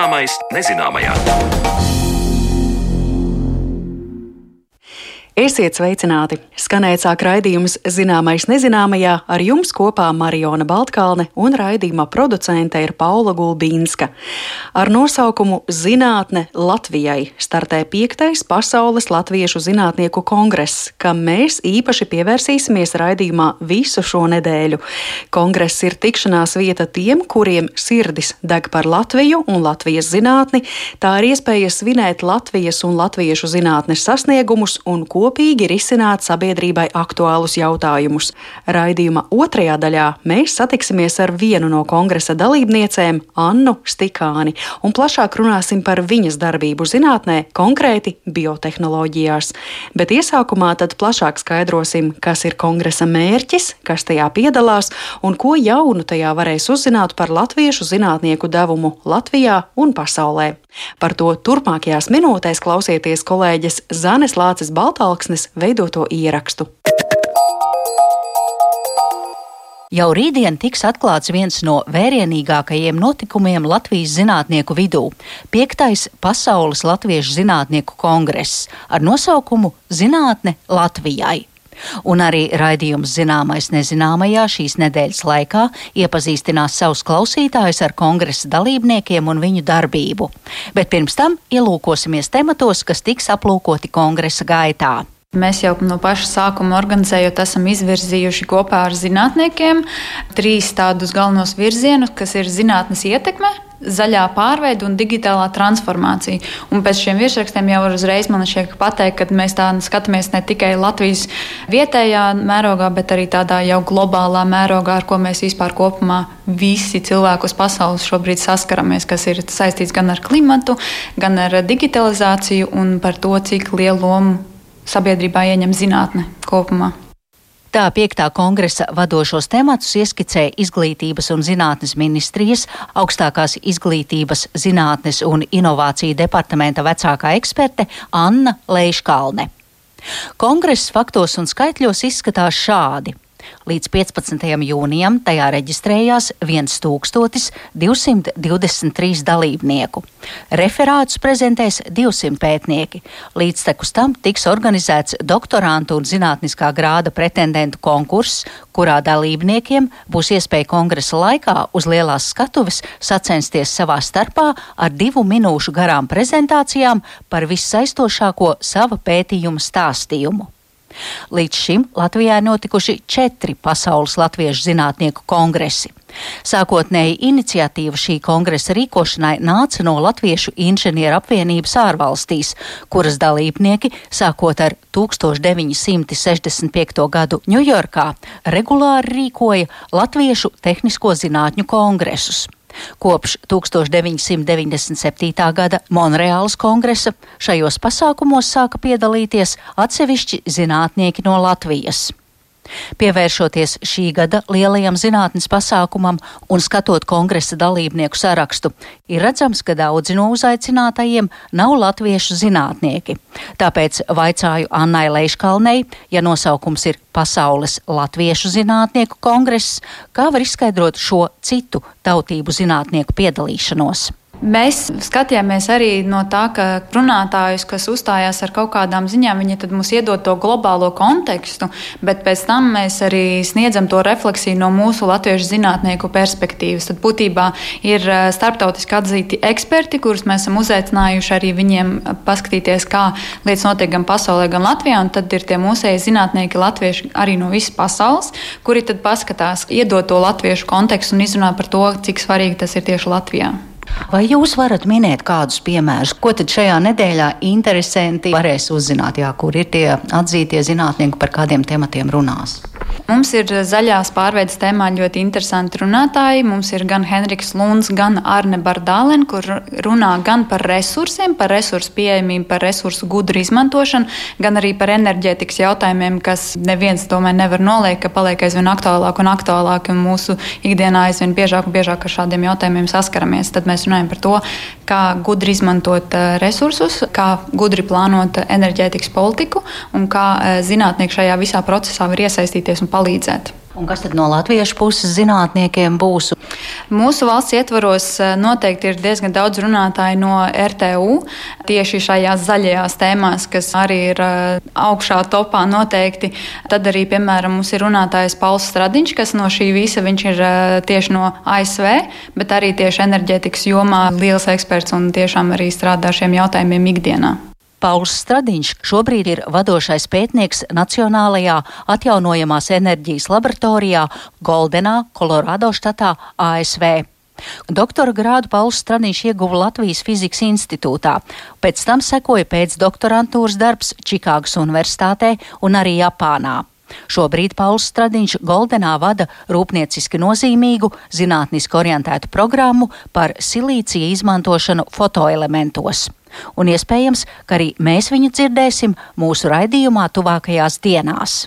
Zināmais nezināmajā. Esiet sveicināti! Skanēt sāk raidījums Zināmais nezināmajā ar jums kopā Mariona Baltkalne un raidījuma producente ir Paula Gulbīnska. Ar nosaukumu Zinātne Latvijai startē piektais Pasaules Latviešu zinātnieku kongress, kam mēs īpaši pievērsīsimies raidījumā visu šo nedēļu. Kongress ir tikšanās vieta tiem, kuriem sirdis deg par Latviju un Latvijas zinātni, tā ir iespēja svinēt Latvijas un latviešu zinātnes sasniegumus un ko kopīgi risināt sabiedrībai aktuālus jautājumus. Raidījuma otrajā daļā mēs satiksimies ar vienu no kongresa dalībniecēm, Annu Stikāni, un plašāk runāsim par viņas darbību zinātnē, konkrēti biotehnoloģijās. Bet iesākumā tad plašāk skaidrosim, kas ir kongresa mērķis, kas tajā piedalās un ko jaunu tajā varēs uzzināt par latviešu zinātnieku devumu Latvijā un pasaulē. Par to turpmākajās minūtēs klausieties kolēģis Zanes Lācis Baltalksnes veidoto ierakstu. Jau rītdien tiks atklāts viens no vērienīgākajiem notikumiem Latvijas zinātnieku vidū - piektais Pasaules Latviešu zinātnieku kongress ar nosaukumu Zinātne Latvijai. Un arī raidījums Zināmais nezināmajā šīs nedēļas laikā iepazīstinās savus klausītājus ar kongresa dalībniekiem un viņu darbību. Bet pirms tam ielūkosimies tematos, kas tiks aplūkoti kongresa gaitā. Mēs jau no paša sākuma organizējot, esam izvirzījuši kopā ar zinātniekiem trīs tādus galvenos virzienus, kas ir zinātnes ietekme, zaļā pārveide un digitālā transformācija. Un pēc šiem virsrakstiem jau uzreiz man šķiet pateikt, ka mēs tā skatāmies ne tikai Latvijas vietējā mērogā, bet arī tādā jau globālā mērogā, ar ko mēs vispār kopumā visi cilvēki uz pasaules šobrīd saskaramies, kas ir saistīts gan ar klimatu, gan ar digitalizāciju un par to, cik lielu lomu sabiedrībā ieņem zinātne kopumā. Tā piektā kongresa vadošos tematus ieskicēja Izglītības un zinātnes ministrijas, augstākās izglītības, zinātnes un inovāciju departamenta vecākā eksperte Anna Leiškalne. Kongress faktos un skaitļos izskatās šādi. Līdz 15. jūnijam tajā reģistrējās 1223 dalībnieku. Referātus prezentēs 200 pētnieki. Līdztekus tam tiks organizēts doktorantu un zinātniskā grāda pretendentu konkurss, kurā dalībniekiem būs iespēja kongresa laikā uz lielās skatuves sacensties savā starpā ar divu minūšu garām prezentācijām par vissaistošāko sava pētījuma stāstījumu. Līdz šim Latvijā ir notikuši četri pasaules latviešu zinātnieku kongresi. Sākotnēji iniciatīva šī kongresa rīkošanai nāca no Latviešu inženieru apvienības ārvalstīs, kuras dalībnieki, sākot ar 1965. gadu Ņujorkā, regulāri rīkoja Latviešu tehnisko zinātņu kongresus. Kopš 1997. gada Monreāls kongresa šajos pasākumos sāka piedalīties atsevišķi zinātnieki no Latvijas. Pievēršoties šī gada lielajam zinātnes pasākumam un skatot kongresa dalībnieku sarakstu, ir redzams, ka daudzi no uzaicinātajiem nav latviešu zinātnieki. Tāpēc vaicāju Annai Leiškalnei, ja nosaukums ir Pasaules latviešu zinātnieku kongress, kā var izskaidrot šo citu tautību zinātnieku piedalīšanos. Mēs skatījāmies arī no tā, ka runātājus, kas uzstājās ar kaut kādām ziņām, viņi mums iedod to globālo kontekstu, bet pēc tam mēs arī sniedzam to refleksiju no mūsu latviešu zinātnieku perspektīvas. Tad būtībā ir eh, starptautiski atzīti eksperti, kurus mēs esam uzaicinājuši arī viņiem paskatīties, kā lietas notiek gan pasaulē, gan Latvijā, tad ir tie mūsēji zinātnieki latvieši arī no visas pasaules, kuri tad paskatās, iedod to latviešu kontekstu un izrunā par to, cik svarīgi tas ir tieši Latvijā. Vai jūs varat minēt kādus piemērus, ko tad šajā nedēļā interesanti varēs uzzināt, jā, kur ir tie atzītie zinātnieki, par kādiem tematiem runās? Mums ir zaļās pārveides tēmā ļoti interesanti runātāji. Mums ir gan Henriks Lunds, gan Arne Bardālen, kur runā gan par resursiem, par resursu pieejamību, par resursu gudru izmantošanu, gan arī par enerģētikas jautājumiem, kas neviens tomēr nevar noliekt, ka paliek aizvien aktuālāk un aktuālāk, un mūsu ikdienā aizvien biežāk un biežāk ar šādiem jautājumiem saskaramies. Tad mēs runājam par to, kā gudri izmantot eh, resursus, kā gudri plānot enerģētikas politiku un kā eh, zinātnieki šajā visā procesā var iesaistīties un palīdzēt. Un kas tad no latviešu puses zinātniekiem būs? Mūsu valsts ietvaros eh, noteikti ir diezgan daudz runātāju no RTU tieši šajās zaļajās tēmās, kas arī ir eh, augšā topā noteikti. Tad arī, piemēram, mums ir runātājs Pauls Stradiņš, kas no šī visa viņš ir eh, tieši no ASV, bet arī tieši enerģētikas jomā liels eksperts un tiešām arī strādā šiem jautājumiem ikdienā. Pauls Stradiņš šobrīd ir vadošais pētnieks Nacionālajā atjaunojamās enerģijas laboratorijā Goldenā, Kolorādo štatā, ASV. Doktora grādu Pauls Stradiņš ieguva Latvijas Fizikas institūtā, pēc tam sekoja pēcdoktorantūras darbs Čikāgas Universitātē un arī Japānā. Šobrīd Pauls Stradiņš Goldenā vada rūpnieciski nozīmīgu, zinātniski orientētu programmu par silīcija izmantošanu fotoelementos un iespējams, ka arī mēs viņu dzirdēsim mūsu raidījumā tuvākajās dienās.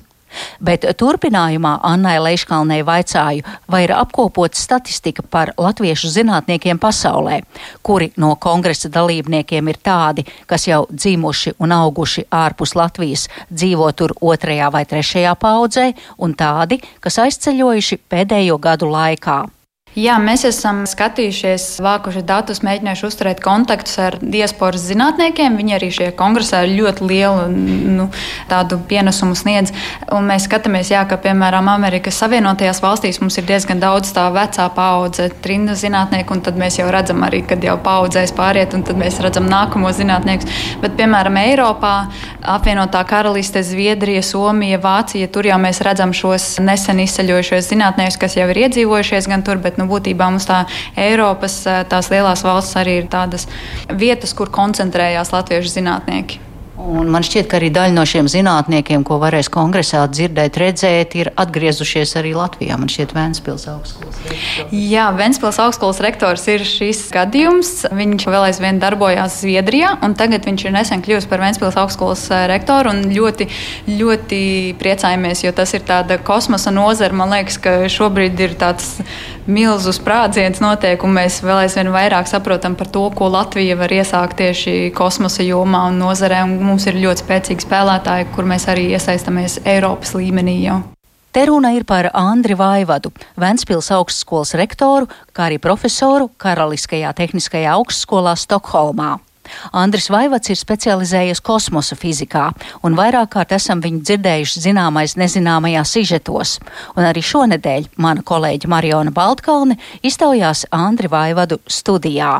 Bet turpinājumā Annai Leiškalnei vaicāju, vai ir apkopota statistika par latviešu zinātniekiem pasaulē, kuri no kongresa dalībniekiem ir tādi, kas jau dzimuši un auguši ārpus Latvijas, dzīvo tur otrajā vai trešajā paudzē, un tādi, kas aizceļojuši pēdējo gadu laikā. Jā, mēs esam skatījušies, vākuši datus, mēģinājuši uzturēt kontaktus ar diasporas zinātniekiem. Viņi arī šajā kongresā ļoti lielu nu, pienesumu sniedz. Un mēs skatāmies, jā, ka piemēram Amerikas Savienotajās valstīs mums ir diezgan daudz tā vecā paudze, trinda zinātnieku, un tad mēs jau redzam arī, kad jau paudzēs pāriet, un tad mēs redzam nākamos zinātniekus. Bet, piemēram, Eiropā, apvienotā karaliste, Zviedrija, Somija, Vācija, tur jau mēs redzam šos nesen izceļojušos zinātniekus, kas jau ir iedzīvojušies gan tur, bet nu, būtībā mums tā Eiropas tās lielās valsts arī ir tādas vietas, kur koncentrējās latviešu zinātnieki. Un man šķiet, ka arī daļa no šiem zinātniekiem, ko varēs kongresā dzirdēt, redzēt, ir atgriezušies arī Latvijā. Man šķiet, Vēnspils augstskolas rektors. Jā, Vēnspils augstskolas rektors ir šis gadījums. Viņš vēl aizvien darbojās Zviedrijā, un tagad viņš ir nesen kļuvis par Vēnspils augstskolas eh, rektoru. Ļoti, ļoti priecājamies, jo tas ir tāda kosmosa nozara. Man liekas, ka šobrīd ir tāds milzu sprādziens notiek, un mēs vēl aizvien vairāk saprotam par to, ko Latvija var iesākt tieši kosmosa jomā un nozarē. Un mums ir ļoti spēcīgi spēlētāji, kur mēs arī iesaistamies Eiropas līmenī jau. Te runa ir par Andri Vaivadu, Ventspils augstskolas rektoru, kā arī profesoru Karaliskajā tehniskajā augstskolā Stokholmā. Andris Vaivats ir specializējies kosmosa fizikā, un vairāk kārt esam viņu dzirdējuši zināmais nezināmajā sižetos. Un arī šonedēļ mana kolēģe Mariona Baltkalne iztaujās Andri Vaivadu studijā.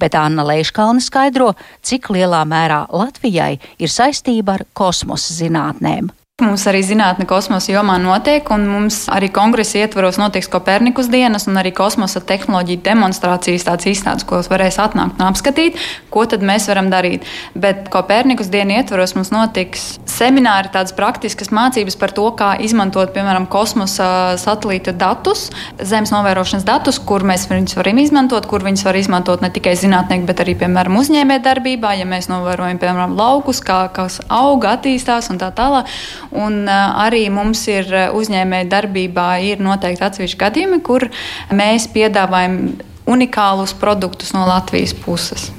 Bet Anna Leiškalna skaidro, cik lielā mērā Latvijai ir saistība ar kosmosa zinātnēm. Mums arī zinātne kosmosa jomā notiek, un mums arī kongresa ietvaros notiks Kopernikus dienas un arī kosmosa tehnoloģiju demonstrācijas tāds izstādes, ko varēs atnākt un apskatīt, ko tad mēs varam darīt. Bet Kopernikus dienu ietvaros mums notiks semināri, tādas praktiskas mācības par to, kā izmantot, piemēram, kosmosa satelīta datus, zemes novērošanas datus, kur mēs viņus varam izmantot, kur viņus var izmantot ne tikai zinātnieki, bet arī, piemēram, uzņēmējdarbībā, ja mēs novērojam, piemēram, laukus, kā kas auga, attīstās un tā tālāk. Un arī mums ir uzņēmēja darbībā ir noteikti atsevišķi gadījumi, kur mēs piedāvājam unikālus produktus no Latvijas puses.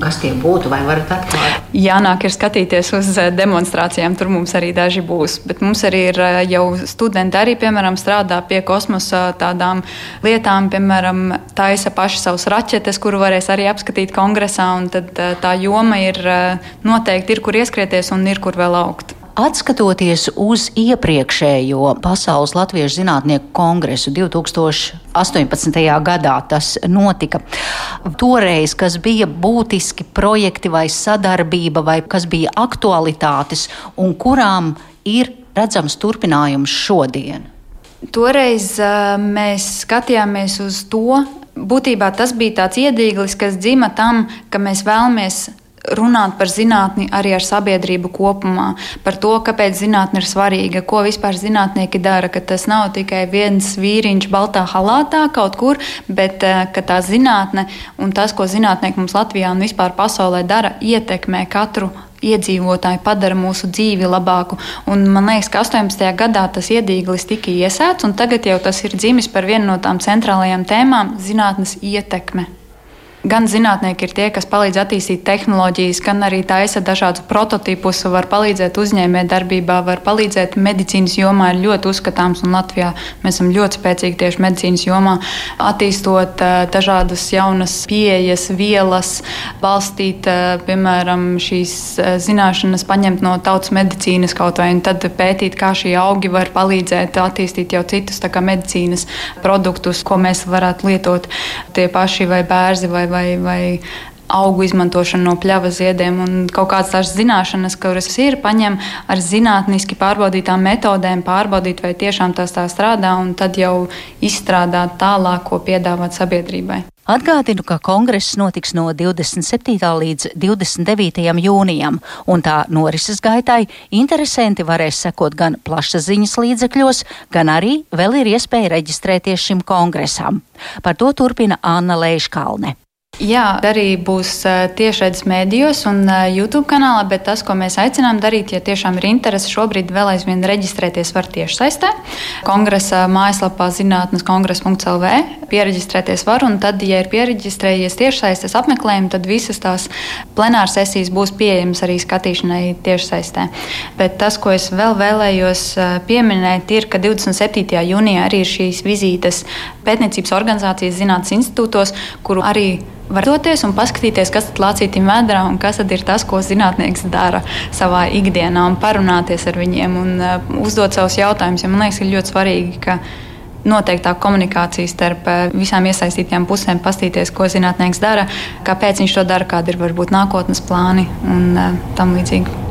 Kas tie būtu, vai varat atklāt? Jānāk ir skatīties uz demonstrācijām, tur mums arī daži būs. Bet mums arī ir jau studenti, arī, piemēram, strādā pie kosmosa tādām lietām, piemēram, taisa paši savus raķetes, kuru varēs arī apskatīt kongresā. Tad tā joma ir noteikti, ir kur ieskrieties un ir kur vēl augt. Atskatoties uz iepriekšējo Pasaules Latviešu zinātnieku kongresu 2018. gadā, tas notika. Toreiz, kas bija būtiski projekti vai sadarbība, vai kas bija aktualitātes, un kurām ir redzams turpinājums šodien? Toreiz uh, mēs skatījāmies uz to, būtībā tas bija tāds iedīglis, kas dzima tam, ka mēs vēlamies runāt par zinātni arī ar sabiedrību kopumā, par to, kāpēc zinātne ir svarīga, ko vispār zinātnieki dara, ka tas nav tikai viens vīriņš baltā halātā kaut kur, bet eh, ka tā zinātne un tas, ko zinātnieki mums Latvijā un vispār pasaulē dara, ietekmē katru iedzīvotāji padara mūsu dzīvi labāku. Un man liekas, ka 18. gadā tas iedīglis tika iesēts, un tagad jau tas ir dzimis par vienu no tām centrālajām tēmām - zinātnes ietekme. Gan zinātnieki ir tie, kas palīdz attīstīt tehnoloģijas, gan arī taisa dažādus prototipus, var palīdzēt uzņēmējdarbībā, var palīdzēt medicīnas jomā. Ir ļoti uzskatāms, un Latvijā mēs esam ļoti spēcīgi tieši medicīnas jomā, attīstot uh, dažādas jaunas pieejas, vielas, balstīt, uh, piemēram, šīs uh, zināšanas, paņemt no tautas medicīnas kaut vai, un tad pētīt, kā šie augi var palīdzēt attīstīt jau citus medicīnas produktus, ko mēs varētu lietot tie paši vai bērzi vai, vai, vai augu izmantošanu no pļavas ziediem un kaut kādas tādas zināšanas, kuras ir paņem ar zinātniski pārbaudītām metodēm, pārbaudīt, vai tiešām tas tā strādā, un tad jau izstrādāt tālāk, ko piedāvāt sabiedrībai. Atgādinu, ka kongress notiks no 27. līdz 29. jūnijam, un tā norises gaitai interesanti varēs sekot gan plašsaziņas līdzekļos, gan arī vēl ir iespēja reģistrēties šim kongresam. Par to turpina Anna Leiškalne. Jā, arī būs tiešraides mēdījos un YouTube kanālā, bet tas, ko mēs aicinām darīt, ja tiešām ir interese, šobrīd vēl aizvien reģistrēties var tiešsaistē. Kongresa mājaslapā zinātnes kongresa.lv pieregistrēties var, un tad, ja ir pieregistrējies tiešsaistes apmeklējumi, tad visas tās plenāras sesijas būs pieejamas arī skatīšanai tiešsaistē. Bet tas, ko es vēl vēlējos pieminēt, ir, ka 27. jūnijā arī ir šīs vizītes pētniecības organizācijas zinātnes institūtos, kuru arī var doties un paskatīties, kas tad lācītim vēdā un kas tad ir tas, ko zinātnieks dara savā ikdienā, un parunāties ar viņiem un uh, uzdot savus jautājumus. Ja man liekas, ir ļoti svarīgi, ka noteiktā komunikācija starp uh, visām iesaistītajām pusēm, paskatīties, ko zinātnieks dara, kāpēc viņš to dara, kādi ir varbūt nākotnes plāni un uh, tam līdzīgi.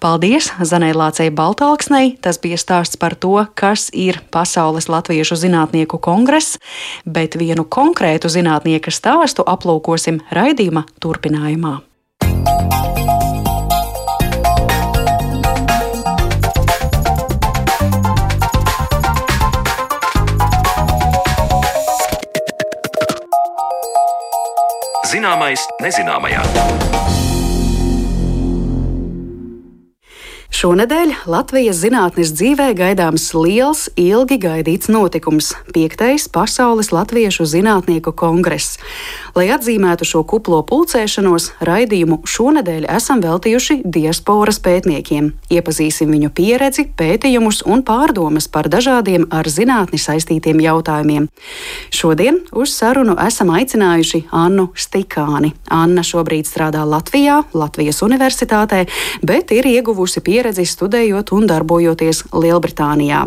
Paldies Zanai Lācei Baltāksnei. Tas bija stāsts par to, kas ir Pasaules Latviešu zinātnieku kongress, bet vienu konkrētu zinātnieka stāstu aplūkosim raidījuma turpinājumā. Zināmais nezināmajā. Šonadēļ Latvijas zinātnes dzīvē gaidāms liels, ilgi gaidīts notikums - piektais Pasaules Latviešu zinātnieku kongress. Lai atzīmētu šo kuplo pulcēšanos, raidījumu šonadēļ esam veltījuši diasporas pētniekiem. Iepazīsim viņu pieredzi, pētījumus un pārdomas par dažādiem ar zinātni saistītiem jautājumiem. Šodien uz sarunu esam aicinājuši Annu Stikāni. Anna šobrīd strādā Latvijā, Latvijas Universitātē, bet ir ieguvusi pieredzi pieredzi studējot un darbojoties Lielbritānijā.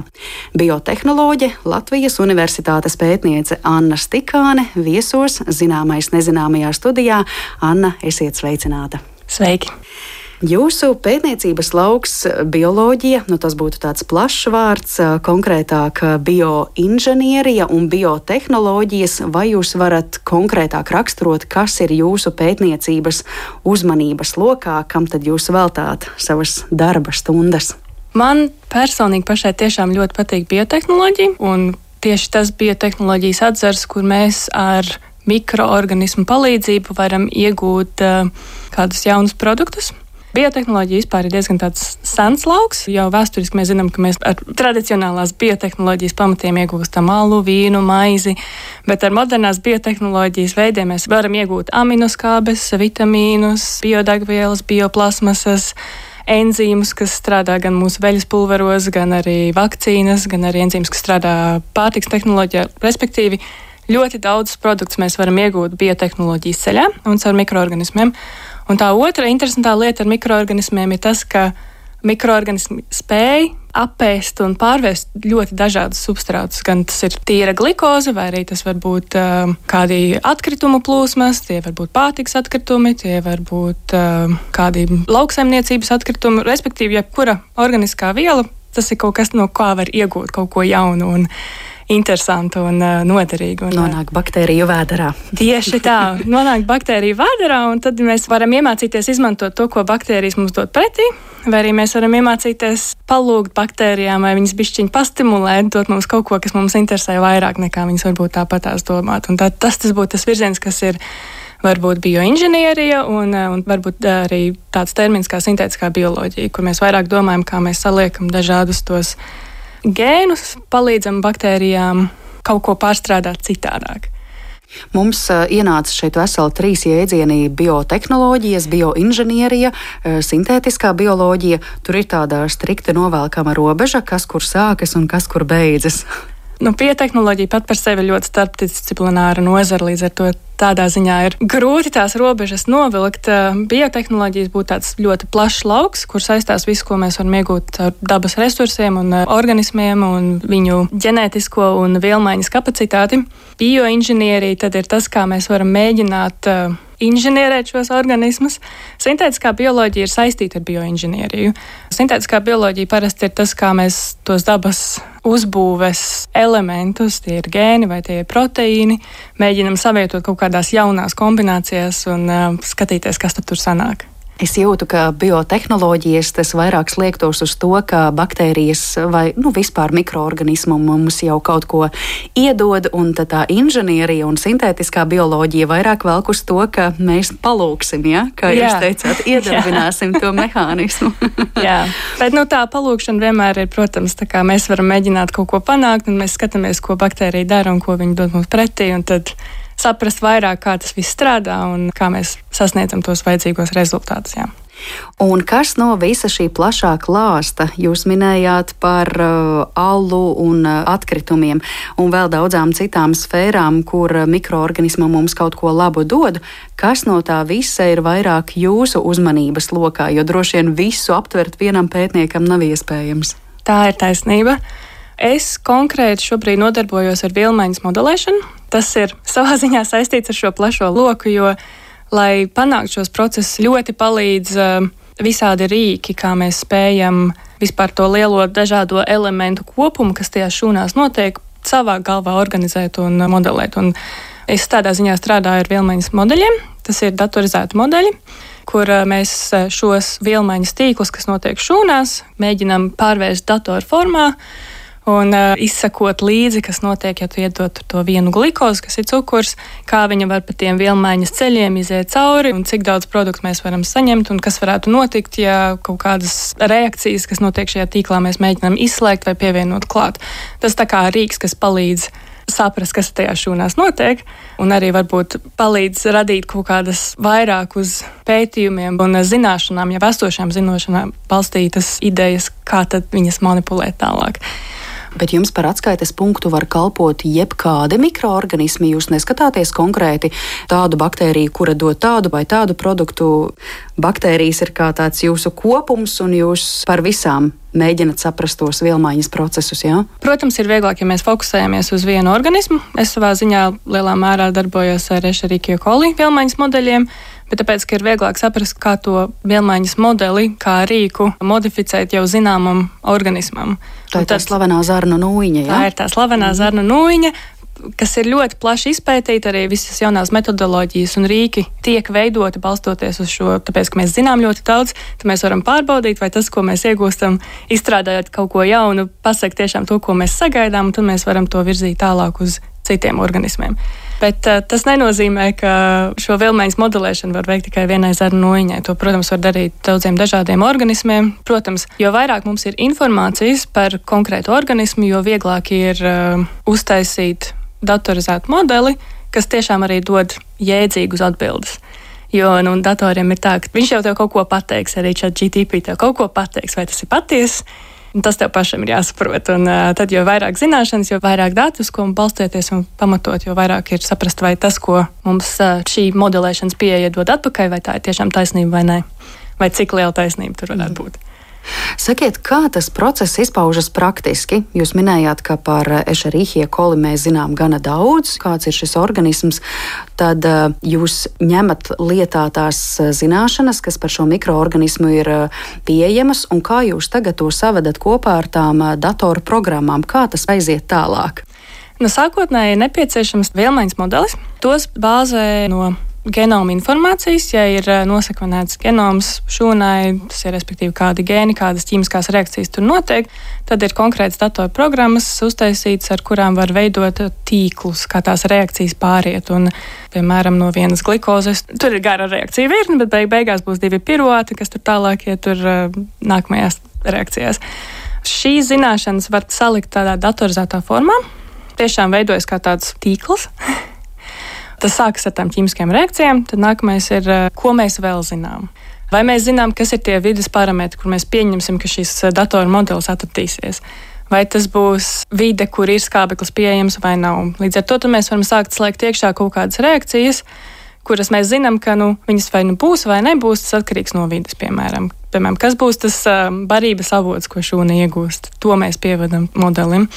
Biotehnoloģe, Latvijas Universitātes pētniece Anna Stikāne viesos zināmais nezināmajā studijā. Anna, esiet sveicināta! Sveiki! Jūsu pētniecības lauks bioloģija, nu tas būtu tāds plašs vārds, konkrētāk bioinženierija un biotehnoloģijas, vai jūs varat konkrētāk raksturot, kas ir jūsu pētniecības uzmanības lokā, kam tad jūs veltāt savas darba stundas? Man personīgi pašai tiešām ļoti patīk biotehnoloģija, un tieši tas biotehnoloģijas atzars, kur mēs ar mikroorganismu palīdzību varam iegūt uh, kādus jaunus produktus. Biotehnoloģija vispār ir diezgan sens lauks. Jau vēsturiski mēs zinām, ka mēs ar tradicionālās biotehnoloģijas pamatiem iegūstam alu, vīnu, maizi, bet ar modernās biotehnoloģijas veidiem mēs varam iegūt aminoskābes, vitamīnus, biodegvielas, bioplasmasas enzīmus, kas strādā gan mūsu veļas pulveros, gan arī vakcīnas, gan arī enzīmus, kas strādā pārtiks tehnoloģijā, respektīvi. Ļoti daudz produktus mēs varam iegūt biotehnoloģijas ceļā un caur mikroorganismiem. Un tā otra interesantā lieta ar mikroorganismiem ir tas, ka mikroorganismi spēj apēst un pārvērst ļoti dažādus substrātus. Gan tas ir tīra glikoze, vai arī tas var būt uh, kādi atkritumu plūsmas, tie var būt pārtiks atkritumi, tie var būt uh, kādi lauksaimniecības atkritumi, respektīvi, jebkura organiskā viela. Tas ir kaut kas, no kā var iegūt kaut ko jaunu. Un, interesantu un uh, noderīgu. Un, nonāk baktēriju vēdā. Tieši tā, nonāk baktēriju vēdā, un tad mēs varam iemācīties izmantot to, ko baktērijas mums dod pretī. Vai arī mēs varam iemācīties palūgt baktērijām, vai viņas bišķiņi pastimulēt, dot mums kaut ko, kas mums interesē vairāk nekā viņas varbūt tāpatās domāt. Un tā, tas, tas būtu tas virziens, kas ir varbūt bioinženierija un, un varbūt arī tāds termins kā sintētiskā bioloģija, kur mēs vairāk domājam, kā mēs saliekam dažādus tos gēnus, palīdzam baktērijām kaut ko pārstrādāt citādāk. Mums ienāca šeit veseli trīs jēdzieni - biotehnoloģijas, bioinženierija, sintētiskā bioloģija. Tur ir tāda strikta novelkama robeža, kas kur sākas un kas kur beidzas. Nu, Biotehnoloģija pat par sevi ļoti starpdisciplināra nozara, līdz ar to tādā ziņā ir grūti tās robežas novilkt. Biotehnoloģijas būtu tāds ļoti plašs lauks, kur saistās viss, ko mēs varam iegūt ar dabas resursiem un organismiem un viņu ģenētisko un vielmaiņas kapacitāti. Bioinženierija tad ir tas, kā mēs varam mēģināt inženierēt šos organismus. Sintētiskā bioloģija ir saistīta ar bioinženieriju. Sintētiskā bioloģija parasti ir tas, kā mēs tos dabas uzbūves elementus, tie ir gēni vai tie ir proteīni, mēģinam savietot kaut kādās jaunās kombinācijās un uh, skatīties, kas tur sanāk. Es jūtu, ka biotehnoloģijas tas vairāk sliektos uz to, ka baktērijas vai nu, vispār mikroorganismu mums jau kaut ko iedod, un tā inženierija un sintētiskā bioloģija vairāk velk uz to, ka mēs palūksim, ja? kā Jā. jūs teicāt, iedarbināsim to mehānismu. Jā, bet nu, tā palūkšana vienmēr ir, protams, tā kā mēs varam mēģināt kaut ko panākt, un mēs skatāmies, ko baktērija dara un ko viņi dod mums pretī, tad saprast vairāk, kā tas viss strādā un kā mēs sasniedzam tos vajadzīgos rezultātus. Jā. Un kas no visa šī plašā klāsta jūs minējāt par uh, alu un uh, atkritumiem, un vēl daudzām citām sfērām, kur mikroorganismi mums kaut ko labu dod? Kas no tā visa ir vairāk jūsu uzmanības lokā, jo droši vien visu aptvert vienam pētniekam nav iespējams? Tā ir taisnība. Es konkrēti šobrīd nodarbojos ar vilmaiņas modelēšanu. Tas ir savā ziņā saistīts ar šo plašo loku, jo, lai panāktu šos procesus, ļoti palīdz uh, visādi rīki, kā mēs spējam vispār to lielo dažādo elementu kopumu, kas tajā šūnās notiek, savā galvā organizēt un modelēt. Un es tādā ziņā strādāju ar vilmaiņas modeļiem. Tas ir datorizēti modeļi kur uh, mēs uh, šos vielmaiņas tīklus, kas notiek šūnās, mēģinām pārvērst datoru formā un uh, izsekot līdzi, kas notiek, ja tu iedod to vienu glikozi, kas ir cukurs, kā viņa var pa tiem vielmaiņas ceļiem iziet cauri un cik daudz produktu mēs varam saņemt un kas varētu notikt, ja kaut kādas reakcijas, kas notiek šajā tīklā, mēs mēģinām izslēgt vai pievienot klāt. Tas tā kā rīks, kas palīdz saprast, kas tajā šūnās notiek, un arī varbūt palīdz radīt kaut kādas vairāk uz pētījumiem un zināšanām, jau esošām zināšanām balstītas idejas, kā tad viņas manipulēt tālāk. Bet jums par atskaites punktu var kalpot jebkādi mikroorganismi. Jūs neskatāties konkrēti tādu baktēriju, kura dod tādu vai tādu produktu. Baktērijas ir kā tāds jūsu kopums, un jūs par visām mēģināt saprast tos vielmaiņas procesus. Jā? Protams, ir vieglāk, ja mēs fokusējamies uz vienu organismu. Es savā ziņā lielā mērā darbojos ar Ešerīkiju koli vielmaiņas modeļiem bet tāpēc, ka ir vieglāk saprast, kā to vielmaiņas modeli, kā rīku modificēt jau zināmam organismam. Tā ir tā slavenā zarnu nūjiņa. Jā? Tā ir tā slavenā mm. zarnu nūjiņa, kas ir ļoti plaši izpētīta, arī visas jaunās metodoloģijas un rīki tiek veidoti balstoties uz šo, tāpēc, ka mēs zinām ļoti daudz, tad mēs varam pārbaudīt, vai tas, ko mēs iegūstam, izstrādājot kaut ko jaunu, pasaka tiešām to, ko mēs sagaidām, un tad mēs varam to virzīt tālāk uz citiem organismiem. Bet uh, tas nenozīmē, ka šo vilmaiņas modelēšanu var veikt tikai vienai zarnu noiņai. To, protams, var darīt daudziem dažādiem organismiem. Protams, jo vairāk mums ir informācijas par konkrētu organismu, jo vieglāk ir uh, uztaisīt datorizētu modeli, kas tiešām arī dod jēdzīgus atbildes. Jo nu, datoriem ir tā, ka viņš jau tev kaut ko pateiks, arī šādi GTP tev kaut ko pateiks, vai tas ir patiesa Tas tev pašam ir jāsaprot. Un, uh, tad, jo vairāk zināšanas, jo vairāk datus, ko balstīties un pamatot, jo vairāk ir saprast, vai tas, ko mums uh, šī modelēšanas pieeja dod atpakaļ, vai tā ir tiešām taisnība vai nē. Vai cik liela taisnība tur varētu būt. Sakiet, kā tas process izpaužas praktiski? Jūs minējāt, ka par ešerīhie koli mēs zinām gana daudz, kāds ir šis organisms. Tad uh, jūs ņemat lietā tās eh, zināšanas, kas par šo mikroorganismu ir uh, pieejamas, un kā jūs tagad to savedat kopā ar tām datoru programmām? Kā tas aiziet tālāk? Nu, sākotnēji ir nepieciešams vielmaiņas modelis. Tos bāzē no genoma informācijas, ja ir eh, nosakvenēts genoms šūnai, tas ir respektīvi kādi gēni, kādas ķīmiskās reakcijas tur notiek, tad ir konkrēts datorprogrammas uztaisīts, ar kurām var veidot tīklus, kā tās reakcijas pāriet. Un, piemēram, no vienas glikozes, tur ir gara reakcija virkne, bet beig beigās būs divi piruāti, kas tur tālāk iet tur eh, nākamajās reakcijās. Šīs zināšanas var salikt tādā datorizētā formā. Tiešām veidojas kā tāds tīkls. Tas sākas ar tām ķīmiskajām reakcijām, tad nākamais ir, eh, ko mēs vēl zinām. Vai mēs zinām, kas ir tie vidas parametri, kur mēs pieņemsim, ka šis eh, datoru modelis atradīsies? Vai tas būs vide, kur ir skābeklis pieejams vai nav? Līdz ar to mēs varam sākt slēgt iekšā kaut kādas reakcijas, kuras mēs zinām, ka nu, viņas vai nu būs vai nebūs, tas atkarīgs no vidas, piemēram. Piemēram, kas būs tas um, barības avots, ko šūna iegūst? To mēs pievedam modelim.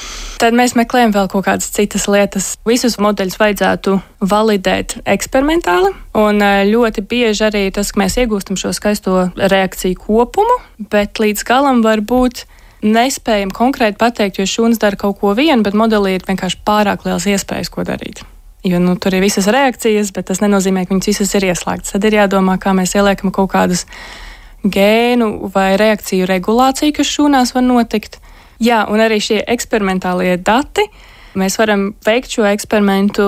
Tad mēs meklējam vēl kaut kādas citas lietas. Visus modeļus vajadzētu validēt eksperimentāli. Un uh, ļoti bieži arī tas, ka mēs iegūstam šo skaisto reakciju kopumu, bet līdz galam var būt nespējam konkrēti pateikt, jo šūnas dara kaut ko vienu, bet modelī ir vienkārši pārāk liels iespējas, ko darīt. Jo nu, tur ir visas reakcijas, bet tas nenozīmē, ka viņas visas ir ieslēgtas. Tad ir jādomā, kā mēs ieliekam kaut kādus gēnu vai reakciju regulāciju, kas šūnās var notikt. Jā, un arī šie eksperimentālie dati. Mēs varam veikt šo eksperimentu,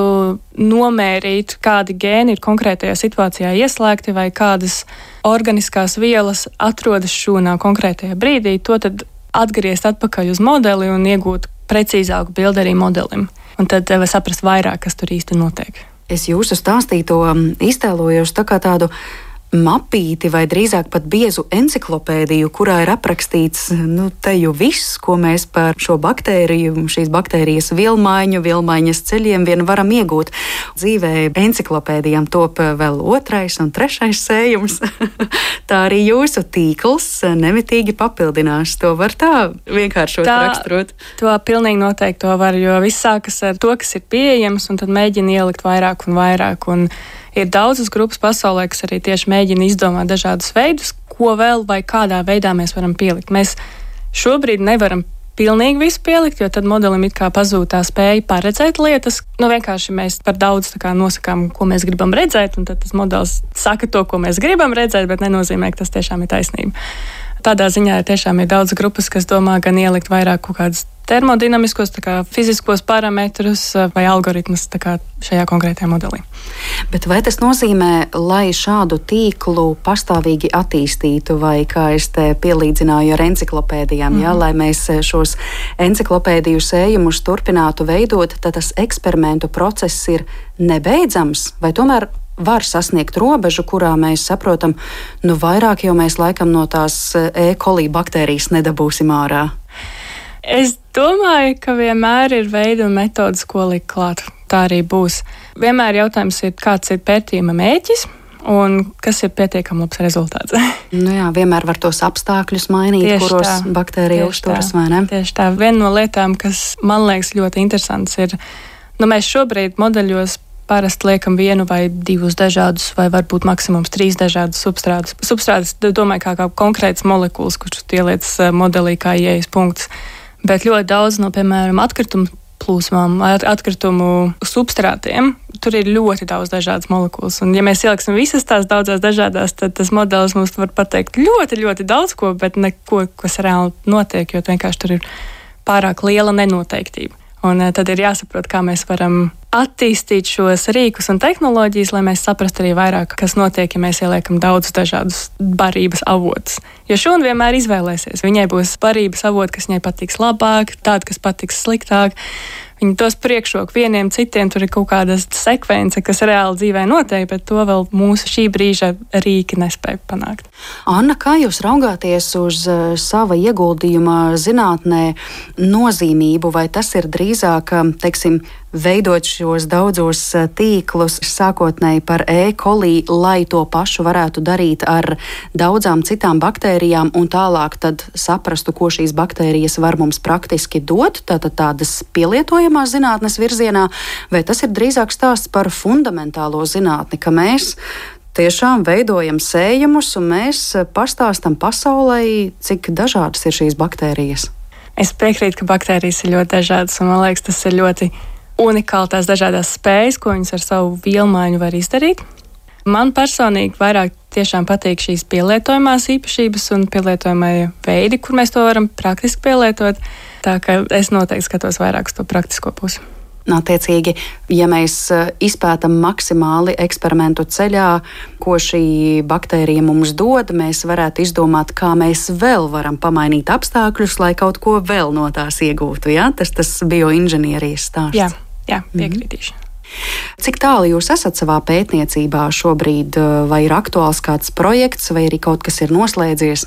nomērīt, kādi gēni ir konkrētajā situācijā ieslēgti vai kādas organiskās vielas atrodas šūnā konkrētajā brīdī. To tad atgriezt atpakaļ uz modeli un iegūt precīzāku bildi arī modelim un tad var saprast vairāk, kas tur īsti notiek. Es jūsu stāstīto um, iztēlojos tā kā tādu mapīti vai drīzāk pat biezu enciklopēdiju, kurā ir aprakstīts nu, te jau viss, ko mēs par šo baktēriju, šīs baktērijas vilmaiņu, vilmaiņas ceļiem vien varam iegūt. Dzīvē enciklopēdijām top vēl otrais un trešais sējums. tā arī jūsu tīkls nemitīgi papildinās. To var tā vienkāršot tā, raksturot. To pilnīgi noteikti to var, jo viss sākas ar to, kas ir pieejams, un tad mēģina ielikt vairāk un vairāk. Un Ir daudzas grupas pasaulē, kas arī tieši mēģina izdomāt dažādus veidus, ko vēl vai kādā veidā mēs varam pielikt. Mēs šobrīd nevaram pilnīgi visu pielikt, jo tad modelim it kā pazūd tā spēja paredzēt lietas. Nu, vienkārši mēs par daudz nosakām, ko mēs gribam redzēt, un tad tas modelis saka to, ko mēs gribam redzēt, bet nenozīmē, ka tas tiešām ir taisnība. Tādā ziņā tiešām ir daudz grupas, kas domā gan ielikt vairāk kaut kādas termodinamiskos, kā, fiziskos parametrus eh, vai algoritmus šajā konkrētajā modelī. Bet vai tas nozīmē, lai šādu tīklu pastāvīgi attīstītu, vai kā es te pielīdzināju ar enciklopēdijām, mm -hmm. ja, lai mēs šos enciklopēdiju sējumus turpinātu veidot, tad tas eksperimentu process ir nebeidzams, vai tomēr var sasniegt robežu, kurā mēs saprotam, nu vairāk jau mēs laikam no tās E. coli baktērijas nedabūsim ārā. Es domāju, ka vienmēr ir veidi un metodas, ko likt klāt. Tā arī būs. Vienmēr jautājums ir, kāds ir pētījuma mēķis. Un kas ir pietiekami labs rezultāts? nu jā, vienmēr var tos apstākļus mainīt, tieši kuros tā, baktērija uzturas. Tieši tā. Viena no lietām, kas man liekas ļoti interesants, ir, nu, mēs šobrīd modeļos parasti liekam vienu vai divus dažādus, vai varbūt maksimums trīs dažādus substrātus. Substrātus domāju kā, kā konkrēts molekulas, kurš ieliec eh, modelī kā ieejas punkts bet ļoti daudz no, piemēram, atkritumu plūsmām, atkritumu substrātiem. Tur ir ļoti daudz dažādas molekulas. Un, ja mēs ieliksim visas tās daudzās dažādās, tad tas modelis mums var pateikt ļoti, ļoti daudz ko, bet neko, kas reāli notiek, jo vienkārši tur ir pārāk liela nenoteiktība. Un eh, tad ir jāsaprot, kā mēs varam attīstīt šos rīkus un tehnoloģijas, lai mēs saprastu arī vairāk, kas notiek, ja mēs ieliekam daudzus dažādus barības avotus. Jo šūna vienmēr izvēlēsies. Viņai būs barības avoti, kas viņai patiks labāk, tādi, kas patiks sliktāk. Viņi tos priekšroku vieniem citiem, tur ir kaut kāda sekvence, kas reāli dzīvē notiek, bet to vēl mūsu šī brīža rīki nespēja panākt. Anna, kā jūs raugāties uz uh, sava ieguldījuma zinātnē nozīmību, vai tas ir drīzāk, eh, teiksim, veidot šos daudzos eh, tīklus, sākotnēji par e-kolī, lai to pašu varētu darīt ar daudzām citām baktērijām, un tālāk saprastu, ko šīs baktērijas var mums praktiski dot, tātad tādas pielietojamās zinātnes virzienā, vai tas ir drīzāk stāsts par fundamentālo zinātni, ka mēs tiešām veidojam sējumus, un mēs pastāstam pasaulē, cik dažādas ir šīs baktērijas. Es piekrītu, ka baktērijas ir ļoti dažādas, un man liekas, tas ir ļoti unikāli tās dažādas spējas, ko viņas ar savu vielmaiņu var izdarīt. Man personīgi vairāk tiešām patīk šīs pielietojamās īpašības un pielietojamie veidi, kur mēs to varam praktiski pielietot. Tā kā es noteikti skatos vairāk uz to praktisko pusi. Attiecīgi, ja mēs eh, izpētam maksimāli eksperimentu ceļā, ko šī baktērija mums dod, mēs varētu izdomāt, kā mēs vēl varam pamainīt apstākļus, lai kaut ko vēl no tās iegūtu. Ja? Tas tas bioinženierijas stāsts. Jā, jā piekritīšu. Mm -hmm. Cik tālu jūs esat savā pētniecībā šobrīd, eh, vai ir aktuāls kāds projekts, vai arī kaut kas ir noslēdzies?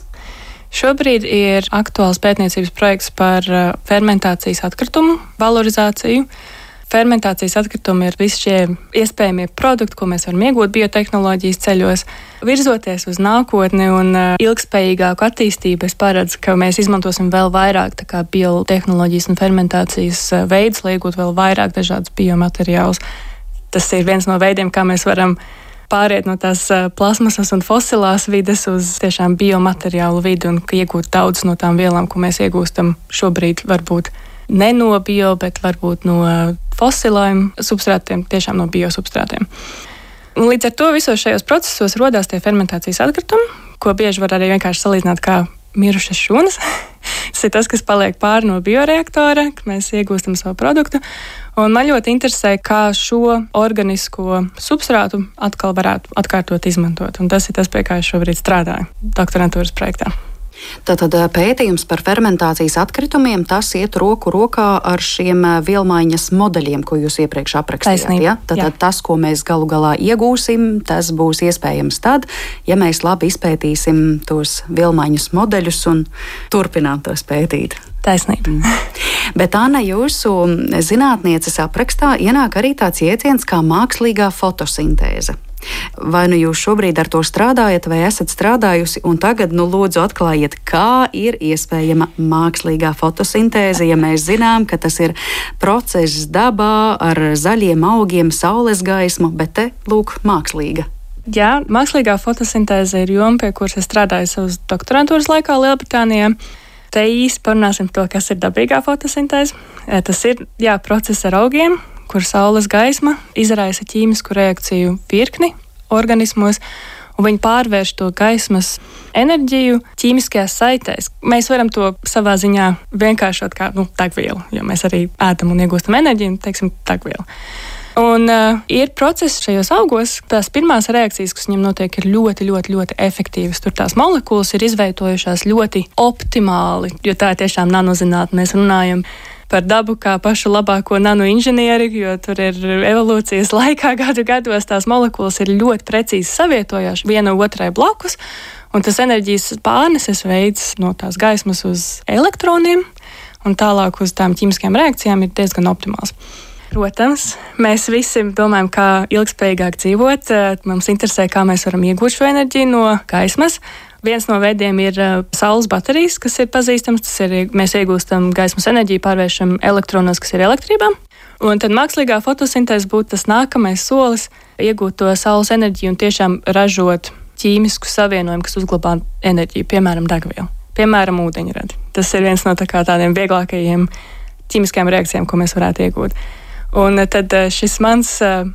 Šobrīd ir aktuāls pētniecības projekts par eh, fermentācijas atkritumu valorizāciju. Fermentācijas atkritumi ir visi šie iespējamie produkti, ko mēs varam iegūt biotehnoloģijas ceļos. Virzoties uz nākotni un uh, ilgspējīgāku attīstību, es paredzu, ka mēs izmantosim vēl vairāk biotehnoloģijas un fermentācijas uh, veidus, lai iegūtu vēl vairāk dažādus biomateriālus. Tas ir viens no veidiem, kā mēs varam pāriet no tās uh, plasmasas un fosilās vides uz tiešām biomateriālu vidi un iegūt daudz no tām vielām, ko mēs iegūstam šobrīd varbūt ne no bio, bet varbūt no fosiliem substrātiem, tiešām no biosubstrātiem. Un līdz ar to visos šajos procesos radās tie fermentācijas atkritumi, ko bieži var arī vienkārši salīdzināt kā mirušas šūnas. tas ir tas, kas paliek pāri no bioreaktora, kad mēs iegūstam savu produktu. Un man ļoti interesē, kā šo organisko substrātu atkal varētu atkārtot izmantot. Un tas ir tas, pie kā es šobrīd strādāju doktorantūras projektā. Tātad pētījums par fermentācijas atkritumiem, tas iet roku rokā ar šiem vielmaiņas modeļiem, ko jūs iepriekš aprakstījāt. Ja? Tātad jā. tas, ko mēs galu galā iegūsim, tas būs iespējams tad, ja mēs labi izpētīsim tos vielmaiņas modeļus un turpinām tos pētīt. Taisnība. Mm. Bet, Anna, jūsu zinātnieces aprakstā ienāk arī tāds jēdziens kā mākslīgā fotosintēze. Vai nu jūs šobrīd ar to strādājat, vai esat strādājusi, un tagad, nu, lūdzu, atklājiet, kā ir iespējama mākslīgā fotosintēze, ja mēs zinām, ka tas ir process dabā ar zaļiem augiem, saules gaismu, bet te, lūk, mākslīga. Jā, mākslīgā fotosintēze ir joma, pie kuras es strādāju savas doktorantūras laikā Lielbritānijā. Te īsti parunāsim par to, kas ir dabīgā fotosintēze. Tas ir jā, process ar augiem, kur saules gaisma izraisa ķīmisku reakciju virkni organismos. Un viņi pārvērš to gaismas enerģiju ķīmiskajās saitēs. Mēs varam to savā ziņā vienkāršot kā nu, degvielu, jo mēs arī ēdam un iegūstam enerģiju, teiksim, degvielu. Un uh, ir procesi šajos augos, tās pirmās reakcijas, kas viņam notiek, ir ļoti, ļoti, ļoti efektīvas. Tur tās molekulas ir izveidojušās ļoti optimāli, jo tā ir tiešām nanozinātne. Mēs runājam par dabu kā pašu labāko nanoinženieri, jo tur ir evolūcijas laikā gadu gados tās molekulas ir ļoti precīzi savietojās viena otrai blakus. Un tas enerģijas pārneses veids no tās gaismas uz elektroniem un tālāk uz tām ķīmiskajām reakcijām ir diezgan optimāls. Protams, mēs visi domājam, kā ilgspējīgāk dzīvot. Mums interesē, kā mēs varam iegūt šo enerģiju no gaismas. Viens no veidiem ir uh, saules baterijas, kas ir pazīstams. Tas ir, mēs iegūstam gaismas enerģiju, pārvēršam elektronos, kas ir elektrībā. Un tad mākslīgā fotosintēze būtu tas nākamais solis, iegūt to saules enerģiju un tiešām ražot ķīmisku savienojumu, kas uzglabā enerģiju, piemēram, degvielu, piemēram, ūdeņradi. Tas ir viens no tā tādiem vieglākajiem ķīmiskajām reakcijām, ko mēs varētu iegūt. Un tad uh, šis mans uh,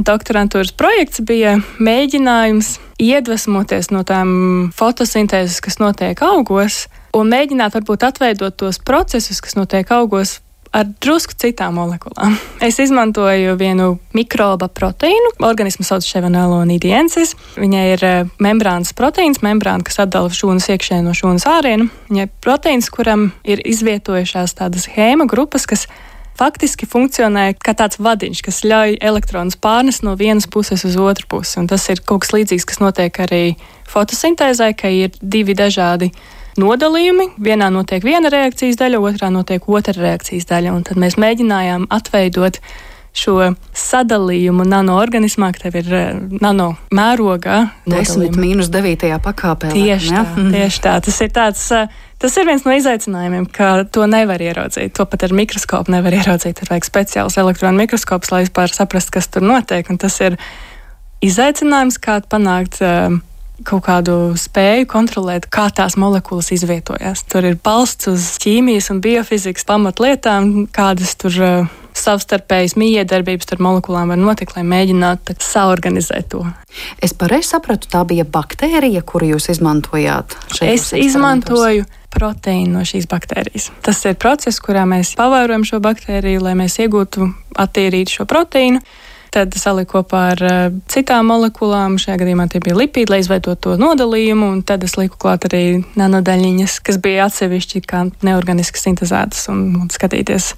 doktorantūras projekts bija mēģinājums iedvesmoties no tām fotosintēzes, kas notiek augos, un mēģināt varbūt atveidot tos procesus, kas notiek augos. Ar drusku citām molekulām. Es izmantoju vienu mikroba proteīnu. Organismu sauc Chevanelonidiensis. Viņai ir eh, membrānas proteīns, membrāna, kas atdala šūnas iekšēnu no šūnas ārienu. Viņai ir proteīns, kuram ir izvietojušās tādas hēma grupas, kas faktiski funkcionē kā tāds vadiņš, kas ļauj elektronus pārnest no vienas puses uz otru pusi. Un tas ir kaut kas līdzīgs, kas notiek arī fotosintēzē, ka ir divi dažādi nodalījumi. Vienā notiek viena reakcijas daļa, otrā notiek otra reakcijas daļa. Un tad mēs mēģinājām atveidot šo sadalījumu nanoorganismā, ka tev ir eh, nano mērogā. 10 mīnus 9. pakāpē. Tieši tā, tieši tā. Tas ir tāds. Eh, tas ir viens no izaicinājumiem, ka to nevar ieraudzīt. To pat ar mikroskopu nevar ieraudzīt. Tur vajag speciāls elektronu mikroskops, lai vispār saprastu, kas tur notiek. Un tas ir izaicinājums, kā panākt uh, kaut kādu spēju kontrolēt, kā tās molekulas izvietojās. Tur ir balsts uz ķīmijas un biofizikas pamatlietām, kādas tur uh, savstarpējas miedarbības starp molekulām var notikt, lai mēģinātu saorganizēt to. Es pareizi sapratu, tā bija baktērija, kuru jūs izmantojāt. Es izmantoju proteīnu no šīs baktērijas. Tas ir process, kurā mēs pavērojam šo baktēriju, lai mēs iegūtu attīrītu šo proteīnu. Tad saliku kopā ar uh, citām molekulām, šajā gadījumā tie bija lipīdi, lai izveidotu to nodalījumu, un tad es liku klāt arī nanodaļiņas, kas bija atsevišķi kā neorganiski sintēzētas un, un skatīties.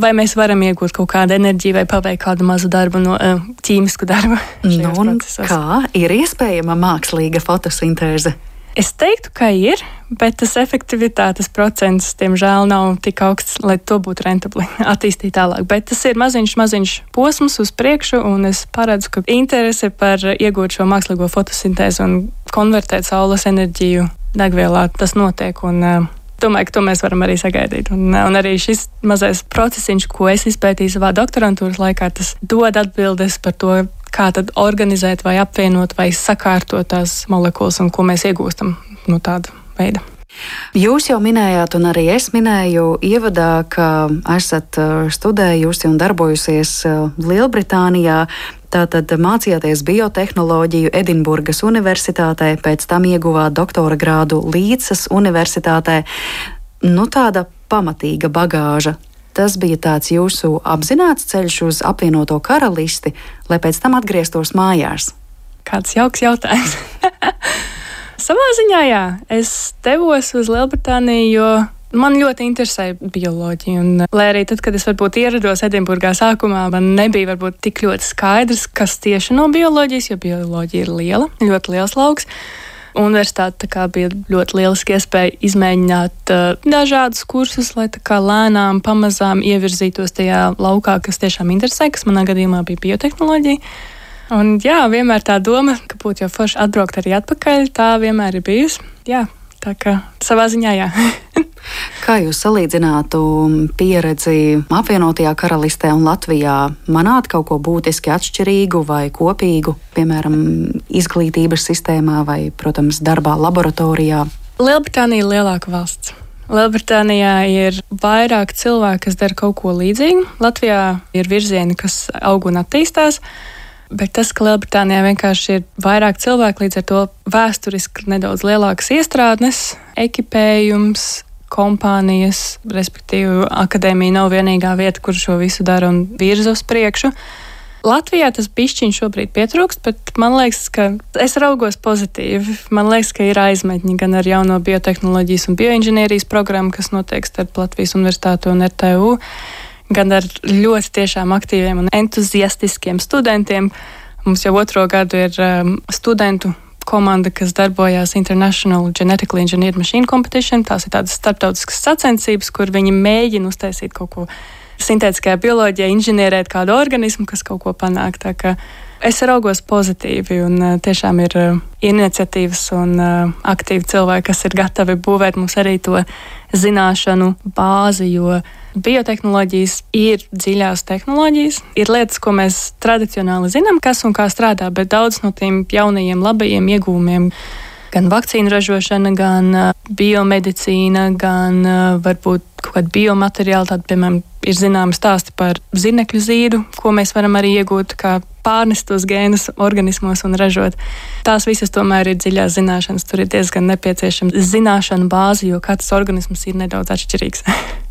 Vai mēs varam iegūt kaut kādu enerģiju vai paveikt kādu mazu darbu no uh, ķīmisku darbu? Nu, kā ir iespējama mākslīga fotosintēze? Es teiktu, ka ir, bet tas efektivitātes procents, diemžēl, nav tik augsts, lai to būtu rentabli attīstīt tālāk. Bet tas ir maziņš, maziņš posms uz priekšu, un es paredzu, ka interese par iegūt šo mākslīgo fotosintēzi un konvertēt saules enerģiju degvielā tas notiek. Un, uh, Domāju, ka to mēs varam arī sagaidīt. Un, un arī šis mazais procesiņš, ko es izpētīju savā doktorantūras laikā, tas dod atbildes par to, kā tad organizēt vai apvienot vai sakārtot tās molekulas un ko mēs iegūstam no tāda veida. Jūs jau minējāt, un arī es minēju ievadā, ka esat uh, studējusi un darbojusies uh, Lielbritānijā. Tātad mācījāties biotehnoloģiju Edinburgas Universitātē, pēc tam ieguvāt doktora grādu Līdzas Universitātē. Nu, tāda pamatīga bagāža tas bija tāds jūsu apzināts ceļš uz apvienoto karalisti, lai pēc tam atgrieztos mājās? Kāds jauks jautājums. Savā ziņā, jā, es devos uz Lielbritāniju, jo Man ļoti interesē bioloģija. Un, lai arī tad, kad es varbūt ierados Edinburgā sākumā, man nebija varbūt tik ļoti skaidrs, kas tieši no bioloģijas, jo bioloģija ir liela, ļoti liels lauks. Universitāte bija ļoti lieliski iespēja izmēģināt uh, dažādus kursus, lai lēnām, pamazām ievirzītos tajā laukā, kas tiešām interesē, kas manā gadījumā bija biotehnoloģija. Un, jā, vienmēr tā doma, ka būtu jau forši atbraukt arī atpakaļ, tā vienmēr ir bijusi. Jā, tā kā savā ziņā jā. Kā jūs salīdzinātu pieredzi apvienotajā karalistē un Latvijā? Manāt kaut ko būtiski atšķirīgu vai kopīgu, piemēram, izglītības sistēmā vai, protams, darbā laboratorijā? Lielbritānija ir lielāka valsts. Lielbritānijā ir vairāk cilvēku, kas dara kaut ko līdzīgu. Latvijā ir virzieni, kas aug un attīstās. Bet tas, ka Lielbritānijā vienkārši ir vairāk cilvēku, līdz ar to vēsturiski nedaudz lielākas iestrādnes, ekipējums, kompānijas, respektīvi, akadēmija nav vienīgā vieta, kur šo visu dara un virza uz priekšu. Latvijā tas pišķiņš šobrīd pietrūkst, bet man liekas, ka es raugos pozitīvi. Man liekas, ka ir aizmetņi gan ar jauno biotehnoloģijas un bioinženierijas programmu, kas notiek starp Latvijas Universitāti un RTU, gan ar ļoti tiešām aktīviem un entuziastiskiem studentiem. Mums jau otro gadu ir um, studentu komanda, kas darbojās International Genetically Engineered Machine Competition. Tās ir tādas starptautiskas sacensības, kur viņi mēģina uztaisīt kaut ko sintētiskajā bioloģijā, inženierēt kādu organismu, kas kaut ko panāk. Es raugos pozitīvi, un uh, tiešām ir uh, iniciatīvas un uh, aktīvi cilvēki, kas ir gatavi būvēt mums arī to zināšanu bāzi, jo biotehnoloģijas ir dziļās tehnoloģijas, ir lietas, ko mēs tradicionāli zinām, kas un kā strādā, bet daudz no tiem jaunajiem, labajiem iegūmiem gan vakcīnu ražošana, gan biomedicīna, gan varbūt kaut kāda biomateriāla, tāda, piemēram, ir zināma stāsti par zinekļu zīdu, ko mēs varam arī iegūt, kā pārnest tos gēnus organismos un ražot. Tās visas tomēr ir dziļās zināšanas. Tur ir diezgan nepieciešama zināšanu bāze, jo katrs organisms ir nedaudz atšķirīgs.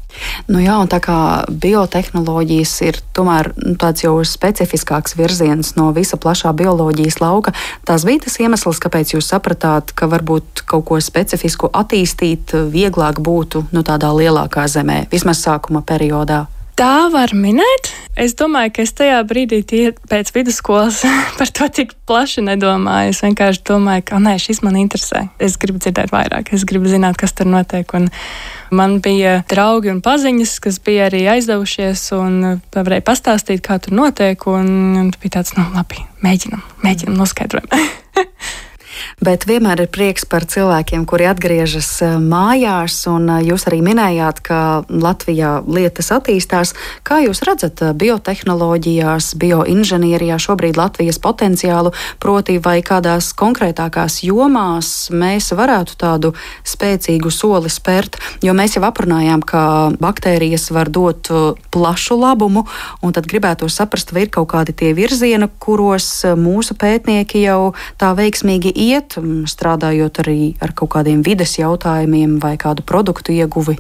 Nu jā, un tā kā biotehnoloģijas ir tomēr nu, tāds jau specifiskāks virziens no visa plašā bioloģijas lauka, tas bija tas iemesls, kāpēc jūs sapratāt, ka varbūt kaut ko specifisku attīstīt vieglāk būtu nu, tādā lielākā zemē, vismaz sākuma periodā. Tā var minēt. Es domāju, ka es tajā brīdī pēc vidusskolas par to tik plaši nedomāju. Es vienkārši domāju, ka nē, šis man interesē. Es gribu dzirdēt vairāk, es gribu zināt, kas tur notiek. Un man bija draugi un paziņas, kas bija arī aizdevušies un varēja pastāstīt, kā tur notiek. Un, un bija tāds, nu, labi, mēģinam, mēģinam noskaidrot. Bet vienmēr ir prieks par cilvēkiem, kuri atgriežas eh, mājās, eh, jūs arī minējāt, ka Latvijā lietas attīstās. Kā jūs redzat eh, biotehnoloģijās, bioinženierijā šobrīd Latvijas potenciālu, proti vai kādās konkrētākās jomās mēs varētu tādu spēcīgu soli spērt, jo mēs jau aprunājām, ka baktērijas var dot plašu labumu, un tad gribētu saprast, vai ir kaut kādi tie virzieni, kuros mūsu pētnieki jau tā veiksmīgi iet, strādājot arī ar kaut kādiem vides jautājumiem vai kādu produktu ieguvi?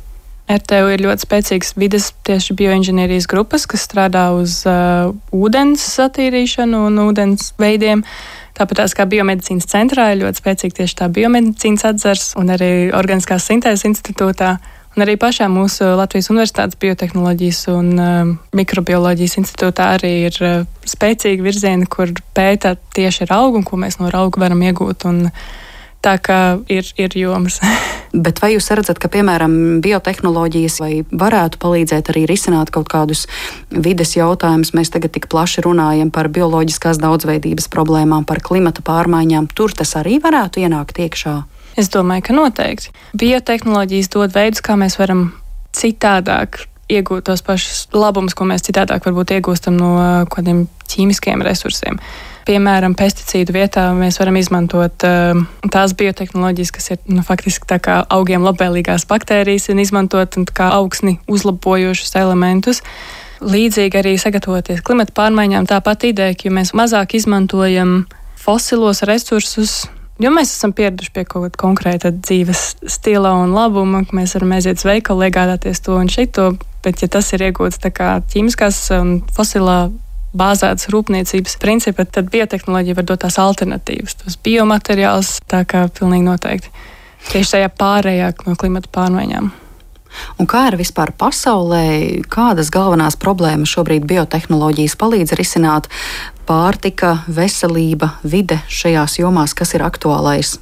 RTU ir ļoti spēcīgs vidas tieši bioinženierijas grupas, kas strādā uz uh, ūdens attīrīšanu un ūdens veidiem. Tāpat tās kā biomedicīnas centrā ir ļoti spēcīga tieši tā biomedicīnas atzars un arī Organiskās sintēzes institūtā. Un arī pašā mūsu Latvijas Universitātes biotehnoloģijas un uh, mikrobioloģijas institūtā arī ir uh, spēcīgi virzieni, kur pēta tieši ar augu un ko mēs no auga varam iegūt. Un, Tā kā ir, ir jomas. Bet vai jūs redzat, ka, piemēram, biotehnoloģijas varētu palīdzēt arī risināt kaut kādus vides jautājumus? Mēs tagad tik plaši runājam par bioloģiskās daudzveidības problēmām, par klimata pārmaiņām. Tur tas arī varētu ienākt iekšā. Es domāju, ka noteikti. Biotehnoloģijas dod veidus, kā mēs varam citādāk iegūt tos pašus labumus, ko mēs citādāk varbūt iegūstam no kādiem ķīmiskiem resursiem. Piemēram, pesticīdu vietā mēs varam izmantot uh, tās biotehnoloģijas, kas ir nu, faktiski tā kā augiem labvēlīgās baktērijas, un izmantot un kā augsni uzlabojošus elementus. Līdzīgi arī sagatavoties klimata pārmaiņām, tāpat ideja, ka ja mēs mazāk izmantojam fosilos resursus, Jo mēs esam pieraduši pie kaut kāda konkrēta dzīves stila un labuma, ka mēs varam aiziet uz veikalu, iegādāties to un šito, bet ja tas ir iegūts ķīmiskās un fosilā bāzētas rūpniecības principi, tad biotehnoloģija var dot tās alternatīvas, tos biomateriālus, tā kā pilnīgi noteikti. Tieši tajā pārējā no klimata pārmaiņām. Un kā ir vispār pasaulē, kādas galvenās problēmas šobrīd biotehnoloģijas palīdz risināt? Pārtika, veselība, vide šajās jomās, kas ir aktuālais?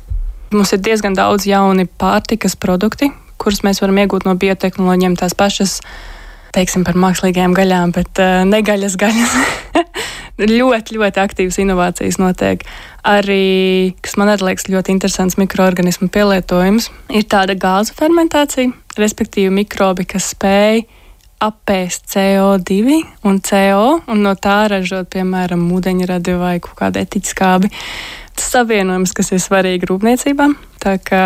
Mums ir diezgan daudz jauni pārtikas produkti, kurus mēs varam iegūt no biotehnoloģiem, tās pašas, teiksim, par mākslīgajām gaļām, bet uh, negaļas gaļas. ļoti, ļoti aktīvas inovācijas notiek. Arī, kas man arī liekas ļoti interesants mikroorganismu pielietojums, ir tāda gāzu fermentācija, respektīvi mikrobi, kas spēj apēst CO2 un CO, un no tā ražot, piemēram, ūdeņradi vai kaut kādu etiķskābi. Tas savienojums, kas ir svarīgi rūpniecībā. Tā kā,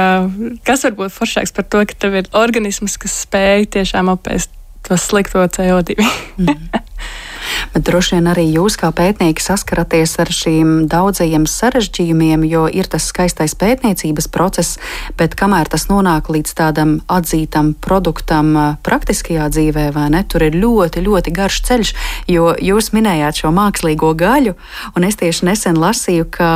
kas var būt foršāks par to, ka tev ir organisms, kas spēj tiešām apēst to slikto CO2? mm. Bet droši vien arī jūs, kā pētnieki, saskaraties ar šīm daudzajiem sarežģījumiem, jo ir tas skaistais pētniecības process, bet kamēr tas nonāk līdz tādam atzītam produktam praktiskajā dzīvē, vai ne, tur ir ļoti, ļoti garš ceļš, jo jūs minējāt šo mākslīgo gaļu, un es tieši nesen lasīju, ka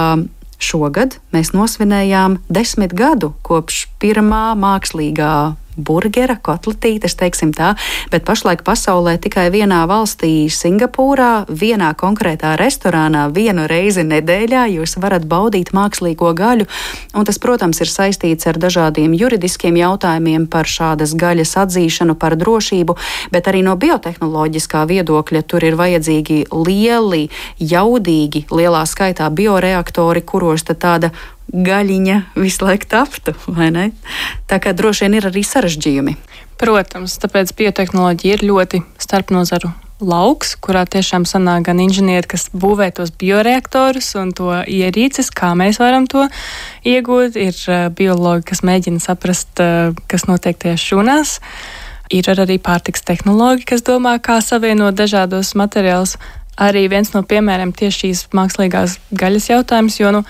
Šogad mēs nosvinējām desmit gadu kopš pirmā mākslīgā burgera, kotletītes, teiksim tā, bet pašlaik pasaulē tikai vienā valstī, Singapūrā, vienā konkrētā restorānā vienu reizi nedēļā. Jūs varat baudīt mākslīgo gaļu, un tas, protams, ir saistīts ar dažādiem juridiskiem jautājumiem par šādas gaļas atzīšanu, par drošību, bet arī no biotehnoloģiskā viedokļa tur ir vajadzīgi lieli, jaudīgi, lielā skaitā bioreaktori, kuros tāda gaļiņa visu laiku taptu? Tā kā droši vien ir arī sarežģījumi. Protams, tāpēc biotehnoloģija ir ļoti starpnozaru lauks, kurā tiešām sanāk gan inženieri, kas būvē tos bioreaktorus un to ierīces, kā mēs varam to iegūt. Ir uh, biologi, kas mēģina saprast, uh, kas notiek tieši šūnās. Ir arī pārtiks tehnoloģi, kas domā, kā savienot dažādos materiālus. Arī viens no piemēriem tieši šīs mākslīgās gaļas jautājums, jo nu,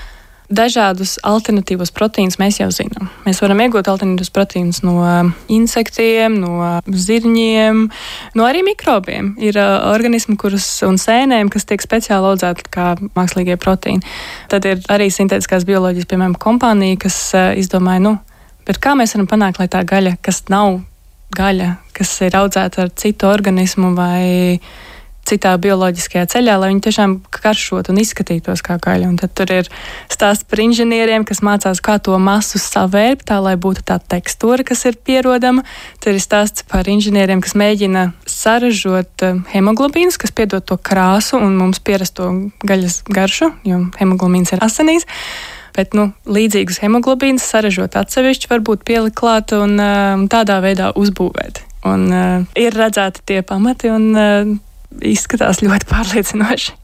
Dažādus alternatīvos proteīnus mēs jau zinām. Mēs varam iegūt alternatīvus proteīnus no um, insektiem, no zirņiem, no arī mikrobiem. Ir uh, organismi, kurus un sēnēm, kas tiek speciāli audzēti kā mākslīgie proteīni. Tad ir arī sintētiskās bioloģijas, piemēram, kompānija, kas uh, izdomāja, nu, kā mēs varam panākt, lai tā gaļa, kas nav gaļa, kas ir audzēta ar citu organismu vai citā bioloģiskajā ceļā, lai viņi tiešām karšot un izskatītos kā gaļa. Un tad tur ir stāsts par inženieriem, kas mācās, kā to masu savērpt, tā lai būtu tā tekstūra, kas ir pierodama. Tur ir stāsts par inženieriem, kas mēģina saražot eh, hemoglobīnus, kas piedod to krāsu un mums pierasto gaļas garšu, jo hemoglobīns ir asinīs. Bet nu, līdzīgus hemoglobīnus saražot atsevišķi, varbūt pielikt klāt un uh, tādā veidā uzbūvēt. Un, uh, ir redzēti tie pamati un uh, izskatās ļoti pārliecinoši.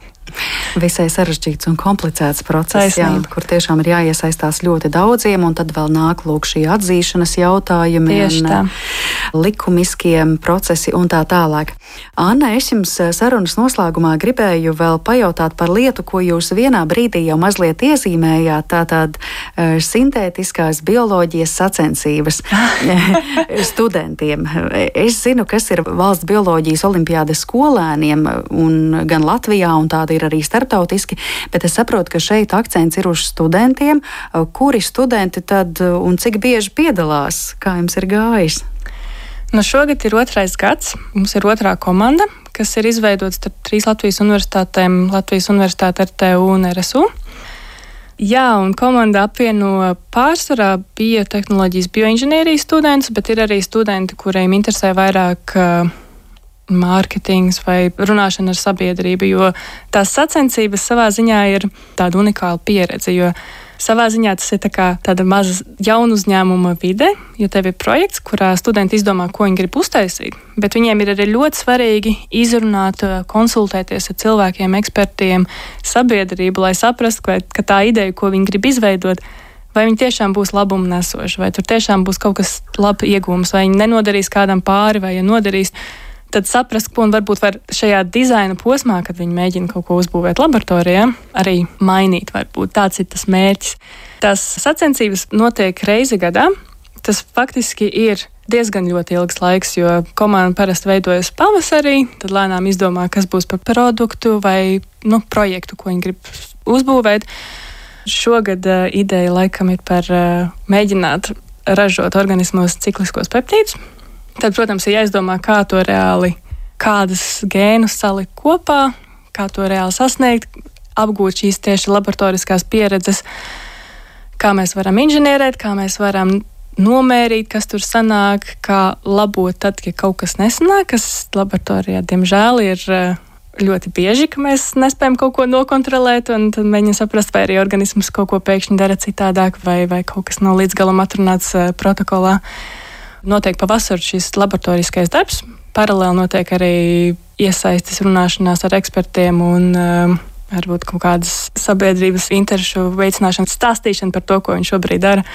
Visai sarežģīts un komplicēts process, jā, kur tiešām ir jāiesaistās ļoti daudziem, un tad vēl nāk lūk šī atzīšanas jautājumi, un, eh, likumiskie procesi un tā tālāk. Anna, es jums eh, sarunas noslēgumā gribēju vēl pajautāt par lietu, ko jūs vienā brīdī jau mazliet iezīmējāt. Tātad uh, sintētiskās bioloģijas sacensības studentiem. Es zinu, kas ir valsts bioloģijas olimpiādes skolēniem, un gan Latvijā, un tāda ir arī starptautiski, bet es saprotu, ka šeit akcents ir uz studentiem. Kuri studenti tad un cik bieži piedalās? Kā jums ir gājis? Nu, šogad ir otrais gads. Mums ir otrā komanda, kas ir izveidota starp trīs Latvijas universitātēm - Latvijas Universitāte, RTU un RSU. Jā, un komanda apvieno pārsvarā biotehnoloģijas, bioinženierijas studentus, bet ir arī studenti, kuriem interesē vairāk uh, mārketings vai runāšana ar sabiedrību, jo tās sacensības savā ziņā ir tāda unikāla pieredze. Savā ziņā tas ir tā tāda maza jaunu uzņēmuma vide, jo tev ir projekts, kurā studenti izdomā, ko viņi grib uztaisīt. Bet viņiem ir arī ļoti svarīgi izrunāt, konsultēties ar cilvēkiem, ekspertiem, sabiedrību, lai saprastu, ka, ka tā ideja, ko viņi grib izveidot, vai viņi tiešām būs labumu nesoši, vai tur tiešām būs kaut kas labs iegūms, vai viņi nenodarīs kādam pāri, vai ja nodarīs tad saprast, ko un varbūt var šajā dizaina posmā, kad viņi mēģina kaut ko uzbūvēt laboratorijā, arī mainīt. Varbūt tāds ir tas mērķis. Tās sacensības notiek reizi gadā. Tas faktiski ir diezgan ļoti ilgs laiks, jo komanda parasti veidojas pavasarī, tad lēnām izdomā, kas būs par produktu vai nu, projektu, ko viņi grib uzbūvēt. Šogad uh, ideja laikam ir par uh, mēģināt ražot organismos cikliskos peptīdus. Tad, protams, ir jāizdomā, kā to reāli, kādas gēnus salikt kopā, kā to reāli sasniegt, apgūt šīs tieši laboratoriskās pieredzes, kā mēs varam inženierēt, kā mēs varam nomērīt, kas tur sanāk, kā labot tad, ja kaut kas nesanāk, kas laboratorijā, diemžēl, ir eh, ļoti bieži, ka mēs nespējam kaut ko nokontrolēt, un tad mēģinām saprast, vai arī organisms kaut ko pēkšņi dara citādāk, vai, vai kaut kas nav līdz galam atrunāts uh, protokolā. Uh, notiek pavasarī šis laboratoriskais darbs. Paralēli notiek arī iesaistas runāšanās ar ekspertiem un uh, varbūt kaut kādas sabiedrības interesu veicināšana, stāstīšana par to, ko viņš šobrīd dara.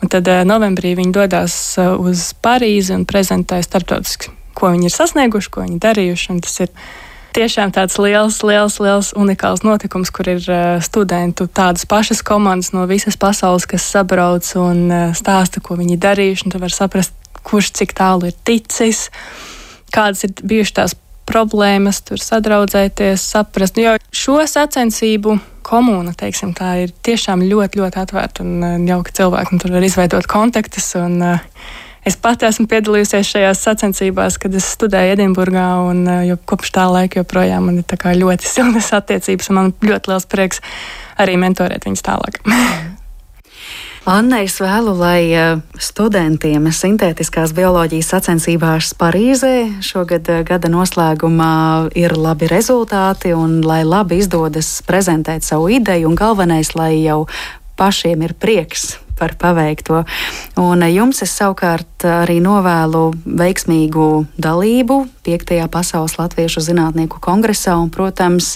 Un tad uh, novembrī viņi dodas uh, uz Parīzi un prezentē starptautiski, ko viņi ir sasnieguši, ko viņi darījuši. Tas ir tiešām tāds liels, liels, liels unikāls notikums, kur ir uh, studentu tādas pašas komandas no visas pasaules, kas sabrauc un stāsta, ko viņi darījuši. Tad var saprast, kurš cik tālu ir ticis, kādas ir bijušas tās problēmas, tur sadraudzēties, saprast. Jo šo sacensību komūna, teiksim, tā ir tiešām ļoti, ļoti atvērta un uh, jauka cilvēka, un tur var izveidot kontaktus. Un, uh, Es pati esmu piedalījusies šajās sacensībās, kad es studēju Edinburgā, un uh, kopš tā laika joprojām man ir ļoti siltas attiecības, un man ļoti liels prieks arī mentorēt viņus tālāk. Anna, es vēlu, lai eh, studentiem sintētiskās bioloģijas sacensībās Parīzē šogad eh, gada noslēgumā ir labi rezultāti un lai labi izdodas prezentēt savu ideju un galvenais, lai jau pašiem ir prieks par paveikto. Un eh, jums es savukārt arī novēlu veiksmīgu dalību 5. Pasaules Latviešu zinātnieku kongresā un, protams,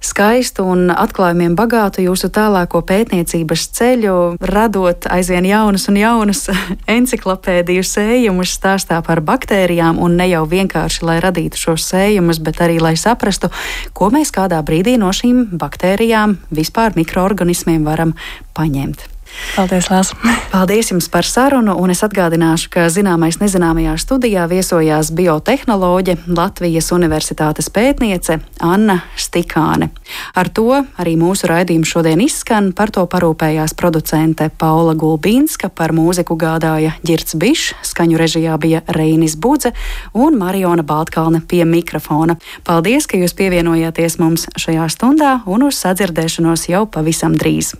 skaistu un atklājumiem bagātu jūsu tālāko pētniecības ceļu, radot aizvien jaunus un jaunus enciklopēdiju sējumus stāstā par baktērijām, un ne jau vienkārši, lai radītu šos sējumus, bet arī, lai saprastu, ko mēs kādā brīdī no šīm baktērijām, vispār mikroorganismiem varam paņemt. Paldies, Lēs! Paldies jums par sarunu, un es atgādināšu, ka zināmais nezināmajā studijā viesojās biotehnoloģe Latvijas Universitātes pētniece Anna Stikāne. Ar to arī mūsu raidījums šodien izskan, par to parūpējās producente Paula Gulbīnska, par mūziku gādāja Girts Bišs, skaņu režijā bija Reinis Budze un Mariona Baltkalne pie mikrofona. Paldies, ka jūs pievienojāties mums šajā stundā un uz sadzirdēšanos jau pavisam drīz!